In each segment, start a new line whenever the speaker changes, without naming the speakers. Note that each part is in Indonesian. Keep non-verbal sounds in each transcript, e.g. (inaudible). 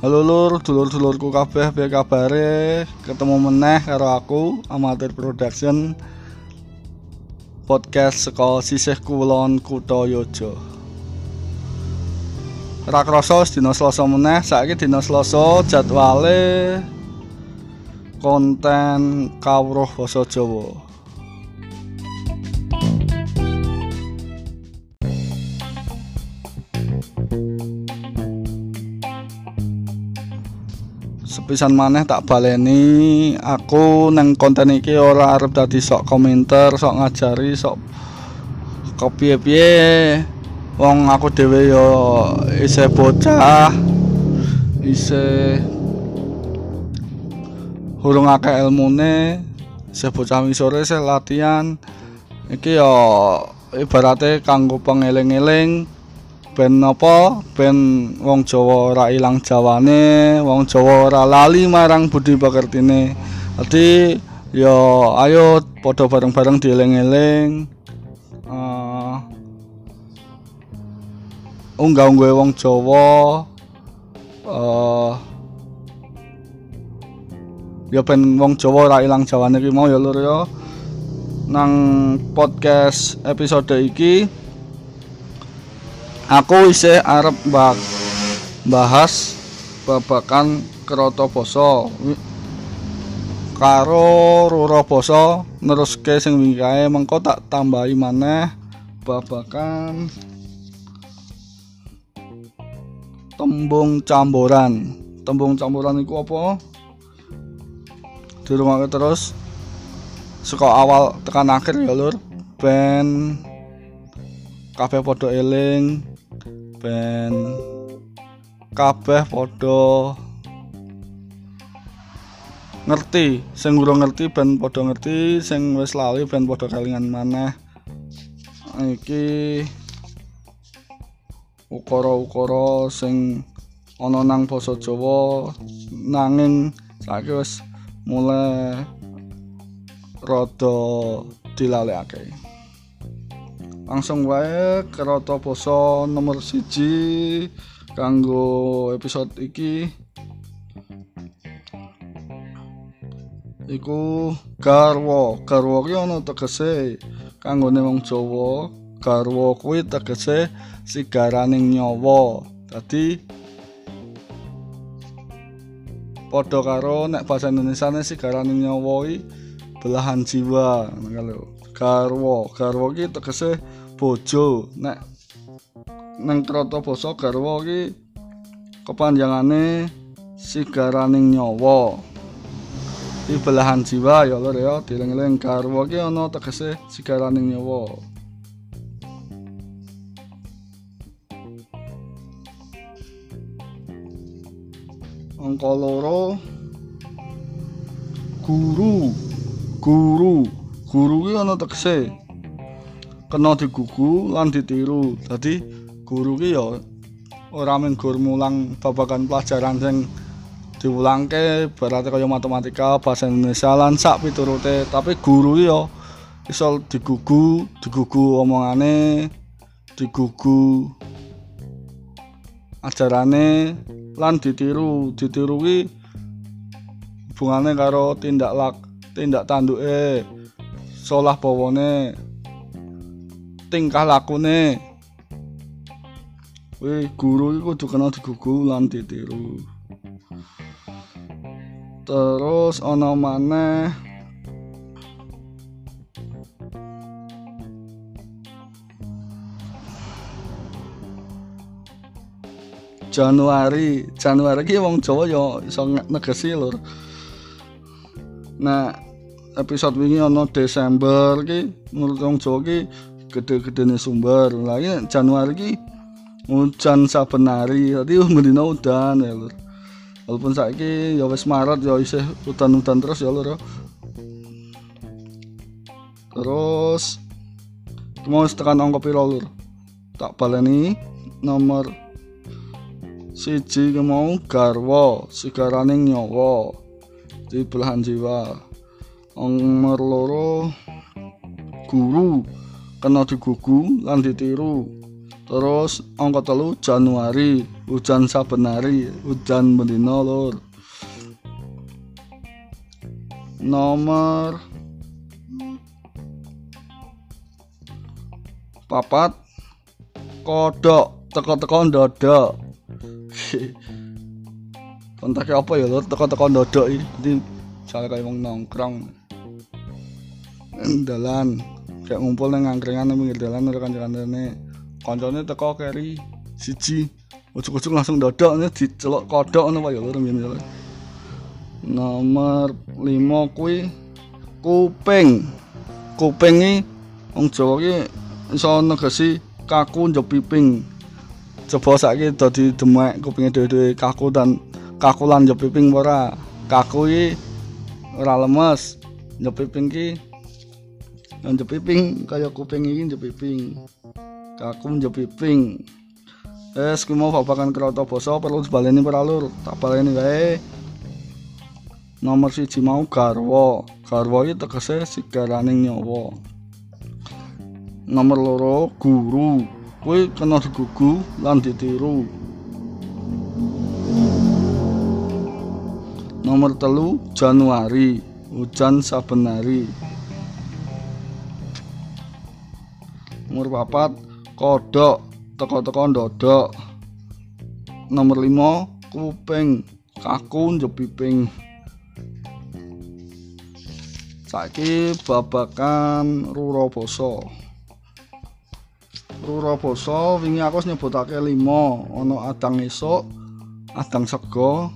Halo lur, dulur-dulurku kabeh piye kabare? Ketemu meneh karo aku Amatir Production podcast saka sisih kulon Kutha Yojo. Ora krasa dina Selasa meneh, saiki dina Selasa jadwale konten kawruh basa Jawa. Sepisan maneh tak baleni aku neng konten iki ora arep dadi sok komentar sok ngajari sok kepiye-piye wong aku dhewe yo isih bocah isih hurung akeh ilmune isih bocah misore isih latihan. Iki yo ibarate kanggo pengeling-eling ben apa? Ben wong Jawa ora ilang jawane wong Jawa ora lali marang budi pekertine. Dadi ya ayo padha bareng-bareng dieling-eling. Uh, unggah-unggahe wong Jawa uh, ya ben wong Jawa ora ilang jawane iki mau ya lur ya. Nang podcast episode iki aku isih arep bahas babakan kroto poso karo roro poso neruske sing wingi kae mengko tak tambahi maneh babakan tembung camboran. Tembung camboran iku apa? Dirungokne terus. Saka awal tekan akhir ya lur. Ben kabeh padha eling ben kabeh padha ngerti sing urung ngerti ben padha ngerti sing wis lali ben padha kalingan maneh. Iki ukara-ukara sing ana nang basa Jawa nanging saiki wis mulai rada dilalekake langsung wae kerata poso nomor siji kanggo episode iki. Iku garwa. Garwa ki ana tegese kanggone wong Jawa. Garwa kuwi tegese sigaraning nyawa. Dadi padha karo nek bahasa Indonesia sigaraning nyawa belahan jiwa. Kalau garwa. Garwa ki tegese bojo. Nek nang krata basa garwa iki kepanjangane sigaraning nyawa. Di belahan jiwa ya lho ya dileng-eling garwa iki ana tegese sigaraning nyawa. Angka loro guru. Guru. Guru ki ana tegese kena digugu lan ditiru. Dadi guru ki ya ora men gur mulang babagan pelajaran sing diulangke berarti kaya matematika bahasa Indonesia lan sak piturute tapi guru ya iso digugu digugu omongane digugu ajarane lan ditiru. Ditiru ki hubungane karo tindak lak tindak tanduke solah bawane tingkah lakune Wih, guru itu kudu kena digugu lan ditiru. Terus ana maneh Januari, Januari ki wong Jawa ya iso negesi lur. Nah, episode wingi ana Desember ki menurut wong Jawa ki gede-gedene sumber. Lagi Januari ki hujan saben hari. Tadi mendina udan ya lur. Walaupun saiki ya wis Maret ya isih udan-udan terus ya lur terus mau tekan angka piro lur? Tak baleni nomor siji mau garwa sigaraning nyawa di belahan jiwa. Nomor loro guru kena digugu lan ditiru. Terus angka telu Januari. Hujan saben hari hujan bendina lur. Nomor papat kodok teko-teko ndodok (laughs) kontak apa ya lur? Teko-teko ndodok iki jadi misalnya kayak wong nongkrong. Dalan kayak ngumpul nang angkringan nang pinggir dalan karo kanca-kancane. Kancane teko keri siji. Ucuk-ucuk langsung dodok dicelok kodok ngono ya lur misalnya nomor 5 kuwi kuping. Kuping iki wong Jawa ki iso negesi kaku njep piping. Coba saiki dadi demek kupinge dhewe-dhewe kaku dan kaku lan njep piping ora? Kaku iki ora lemes. Njep piping ki njep piping kaya kuping iki njep piping. Kaku njep piping. Es kuwi mau babakan kroto basa perlu dibaleni para lur tak baleni wae. Nomor siji mau garwa. Garwa iki tegese sigaraning nyawa. Nomor loro guru. Kuwi kena digugu lan ditiru. Nomor telu Januari. Hujan saben hari nomor papat kodok teko-teko ndodok. Nomor lima kuping. Kaku njepiping saiki babakan rura basa rura basa wingi aku nyebutake 5 ana adang esuk adang sego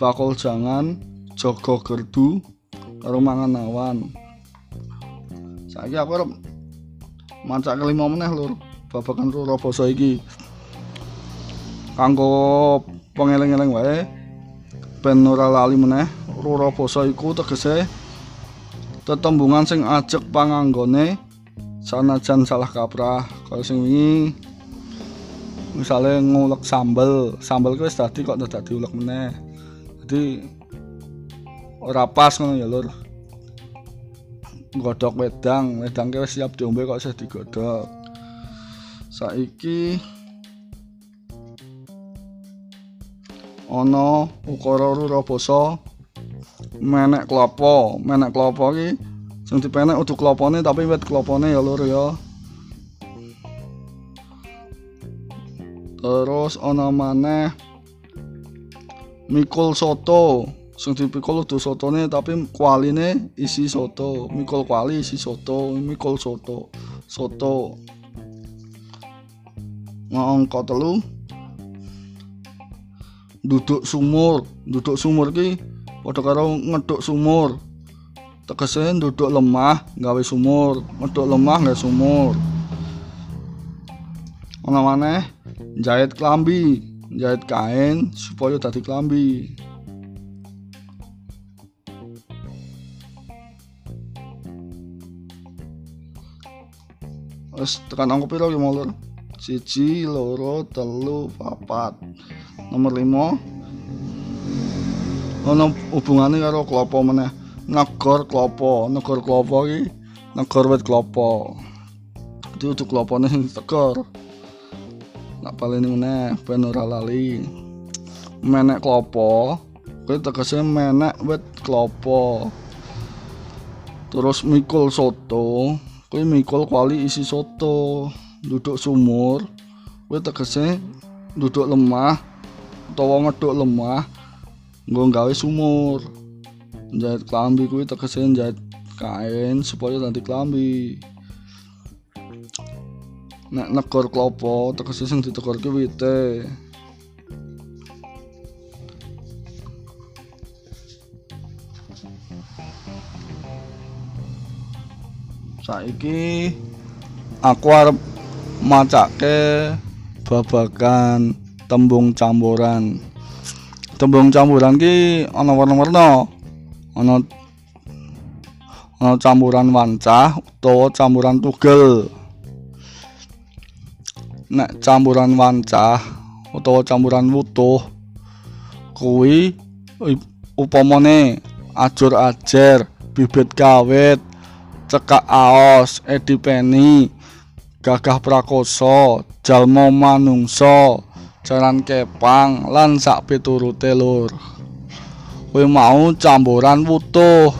bakul jangan jaga gerdu karo mangan awan. Saiki aku mancake 5 meneh lur. Babakan rura basa iki. Kanggo pengeling-eling wae. Ben ora lali meneh. Rura basa iku tegese tetembungan sing ajek panganggone sanajan salah kaprah. Kalau sing wingi misalnya ngulek sambel. Sambel kuwi dadi kok dadi ulek meneh. Jadi ora pas ngono ya lur godhok wedang wedang wis siap diombe kok isih digodhok saiki ana ukara rura basa menek klopo menek klopo iki sing dipenek udu klopone tapi wit klopone ya lur ya. Terus ana maneh mikul soto sing dipikul udu sotone tapi kualine isi soto. Mikul kuali isi soto mikul soto. Soto. Ngangka telu. Duduk sumur. Duduk sumur ki padha karo ngeduk sumur. Tegese nduduk lemah gawe sumur. Ngeduk lemah gawe sumur. Ana maneh? Jahit klambi. Jahit kain supaya dadi klambi wis tekan angka piro ki mulur siji loro telu papat. Nomor lima. Ana hubungane karo klopo meneh. Negor klopo negor klopo iki. Negor wit klopo. Itu untuk klopone sing tegor. Nak paling meneh ben ora lali. Menek klopo. Kuwi tegese menek wit klopo. Terus mikul soto kuwi mikul kuali isi soto duduk sumur kuwi tegese duduk lemah utawa ngeduk lemah nggo gawe sumur. Jahit klambi kuwi tegese jahit kain supaya nanti klambi. Nek negor klopo tegese sing ditegorke wite saiki aku arep macake babagan tembung campuran. Tembung campuran ki ana warna-warna. Ana ana campuran wancah utawa campuran tugel. Nek campuran wancah utawa campuran wutuh kuwi upamane ajur ajer bibit kawit cekak aos edipeni gagah prakoso jalma manungsa jaran kepang lan sak piturute lur. Mau campuran wutuh.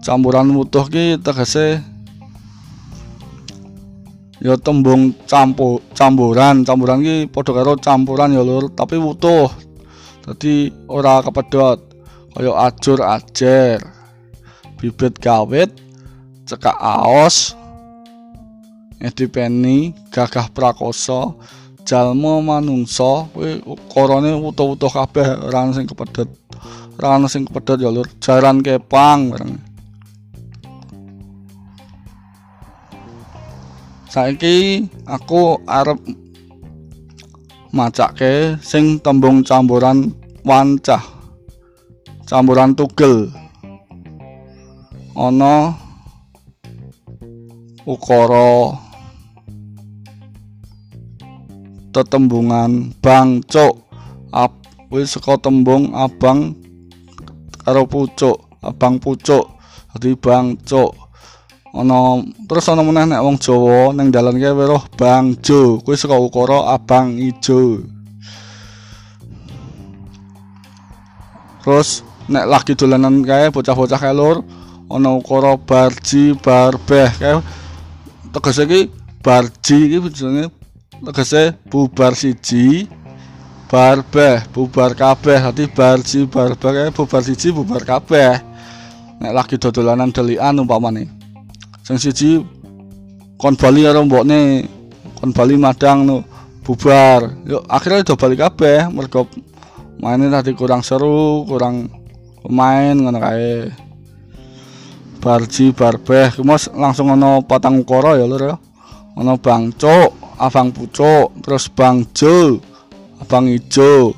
Campuran wutuh ki tegese ya tembung campur campuran campuran ki padha karo campuran ya lur tapi wutuh. Dadi ora kepedot kaya ajur ajer. Bibit kawit cekak aos edipeni gagah prakoso jalma manungsa kuwi ukarane utuh-utuh kabeh ora sing kepedhet ora sing kepedhet ya lur. Jaran kepang bareng. Saiki aku arep macake sing tembung campuran wancah campuran tugel. Ana ukara tetembungan bangcuk ap wis saka tembung abang karo pucuk abang pucuk. Dadi bangcuk ana terus ana meneh nek wong Jawa ning dalan ki weruh bangjo kuwi saka ukara abang ijo. Terus nek lagi dolanan kae bocah-bocah kae lur ana ukara barji barbeh kae tegese iki barji iki jenenge. Tegese bubar siji barbeh bubar kabeh. Dadi barji barbeh bubar siji bubar kabeh. Nek lagi dodolanan delikan umpamane. Sing siji kon bali karo mbokne. Kon bali madang no bubar yuk akhirnya do bali kabeh mergo maine tadi kurang seru kurang pemain ngono kae barji barbeh. Kemus langsung ono patang ukara ya lur ya. Ono bangcuk abang pucuk terus bang jo abang ijo.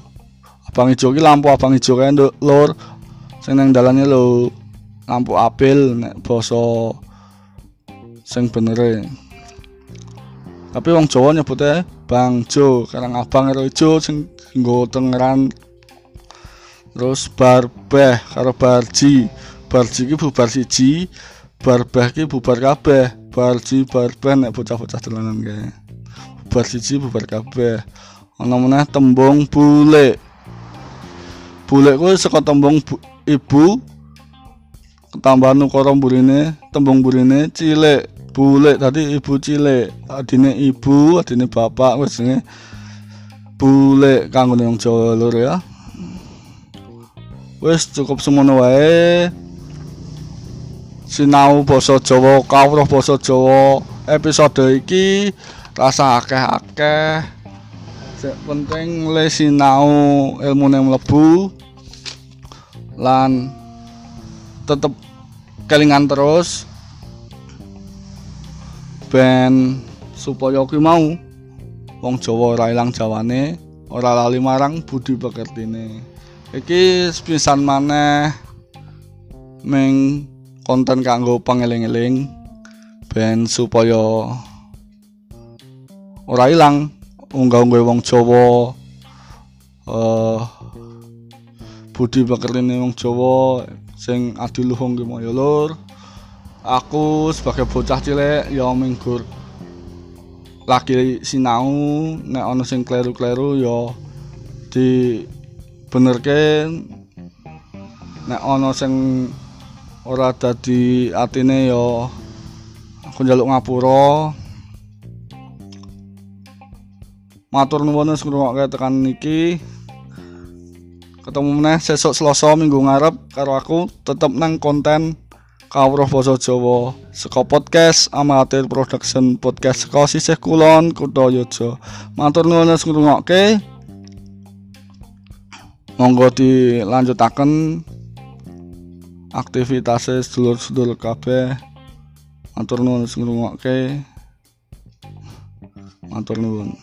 Abang ijo ki lampu abang ijo kae nduk lur. Sing nang dalane lampu apil nek basa sing benere. Tapi wong Jawa nyebutnya Bang Jo karang abang karo ijo sing nggo tengeran. Terus barbeh karo barji barji ki bubar siji barbeh ki bubar kabeh. Barji barbeh nek bocah-bocah dolanan kae. Bubar siji bubar kabeh. Ana meneh tembung bule bule kuwi saka tembung bu, ibu ketambahan ukara burine tembung burine cilik. Bule tadi ibu cilik. Adine ibu adine bapak wis jenenge bule kanggo wong Jawa lur ya. Wis cukup semono wae sinau basa Jawa kawruh basa Jawa episode iki rasa akeh-akeh. Sing penting le sinau ilmune mlebu lan tetep kelingan terus. Ben supaya kuwi mau wong Jawa ora ilang jawane ora lali marang budi pekertine. Iki sepisan maneh meng konten kanggo pangeling-eling ben supaya ora ilang unggah-unggah wong Jawa uh, budi pekertine wong Jawa sing adiluhung ki ya lur. Aku sebagai bocah cilik ya minggur lagi sinau nek ana sing kleru-kleru ya di benerke nek ana sing ora dadi atine ya aku njaluk ngapura. Matur nuwun wis ngrungokke tekan niki ketemu meneh sesuk Selasa minggu ngarep karo aku tetep nang konten kawruh basa Jawa saka podcast amatir production podcast saka sisih kulon kutha Yojo matur nuwun wis ngrungokke. Monggo dilanjutaken aktivitas sedulur-sedulur kabeh. Matur nuwun wis ngrungokke. Matur nuwun